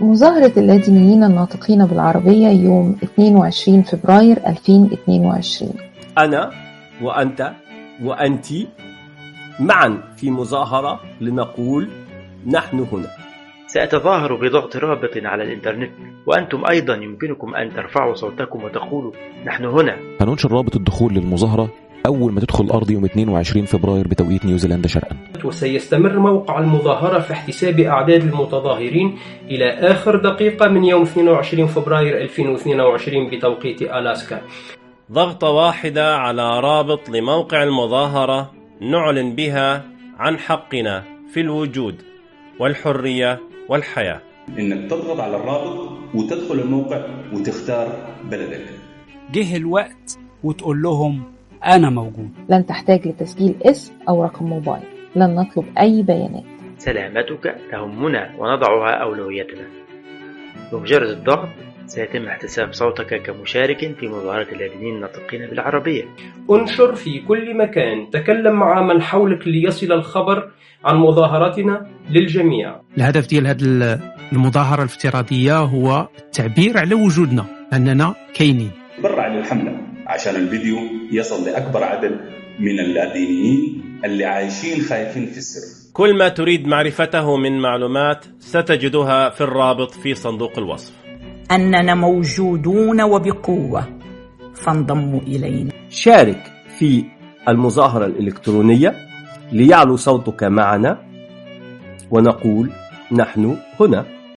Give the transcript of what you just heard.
مظاهرة اللادينيين الناطقين بالعربية يوم 22 فبراير 2022 أنا وأنت وأنت معا في مظاهرة لنقول نحن هنا. سأتظاهر بضغط رابط على الإنترنت وأنتم أيضا يمكنكم أن ترفعوا صوتكم وتقولوا نحن هنا. هننشر رابط الدخول للمظاهرة أول ما تدخل الأرض يوم 22 فبراير بتوقيت نيوزيلندا شرقا. وسيستمر موقع المظاهرة في احتساب أعداد المتظاهرين إلى آخر دقيقة من يوم 22 فبراير 2022 بتوقيت ألاسكا. ضغطة واحدة على رابط لموقع المظاهرة نعلن بها عن حقنا في الوجود والحرية والحياة. انك تضغط على الرابط وتدخل الموقع وتختار بلدك. جه الوقت وتقول لهم أنا موجود. لن تحتاج لتسجيل اسم أو رقم موبايل. لن نطلب أي بيانات. سلامتك. تهمنا ونضعها أولويتنا. بمجرد الضغط سيتم احتساب صوتك كمشارك في مظاهرة اللادينيين الناطقين بالعربية. انشر في كل مكان. تكلم مع من حولك ليصل الخبر عن مظاهرتنا للجميع. الهدف ديال هذه المظاهرة الافتراضية هو التعبير على وجودنا أننا كاينين. تبرع للحملة عشان الفيديو يصل لأكبر عدد من اللادينيين اللي عايشين خايفين في السر. كل ما تريد معرفته من معلومات ستجدها في الرابط في صندوق الوصف. أننا موجودون وبقوة. فانضموا إلينا. شارك في المظاهرة الإلكترونية ليعلو صوتك معنا ونقول نحن هنا.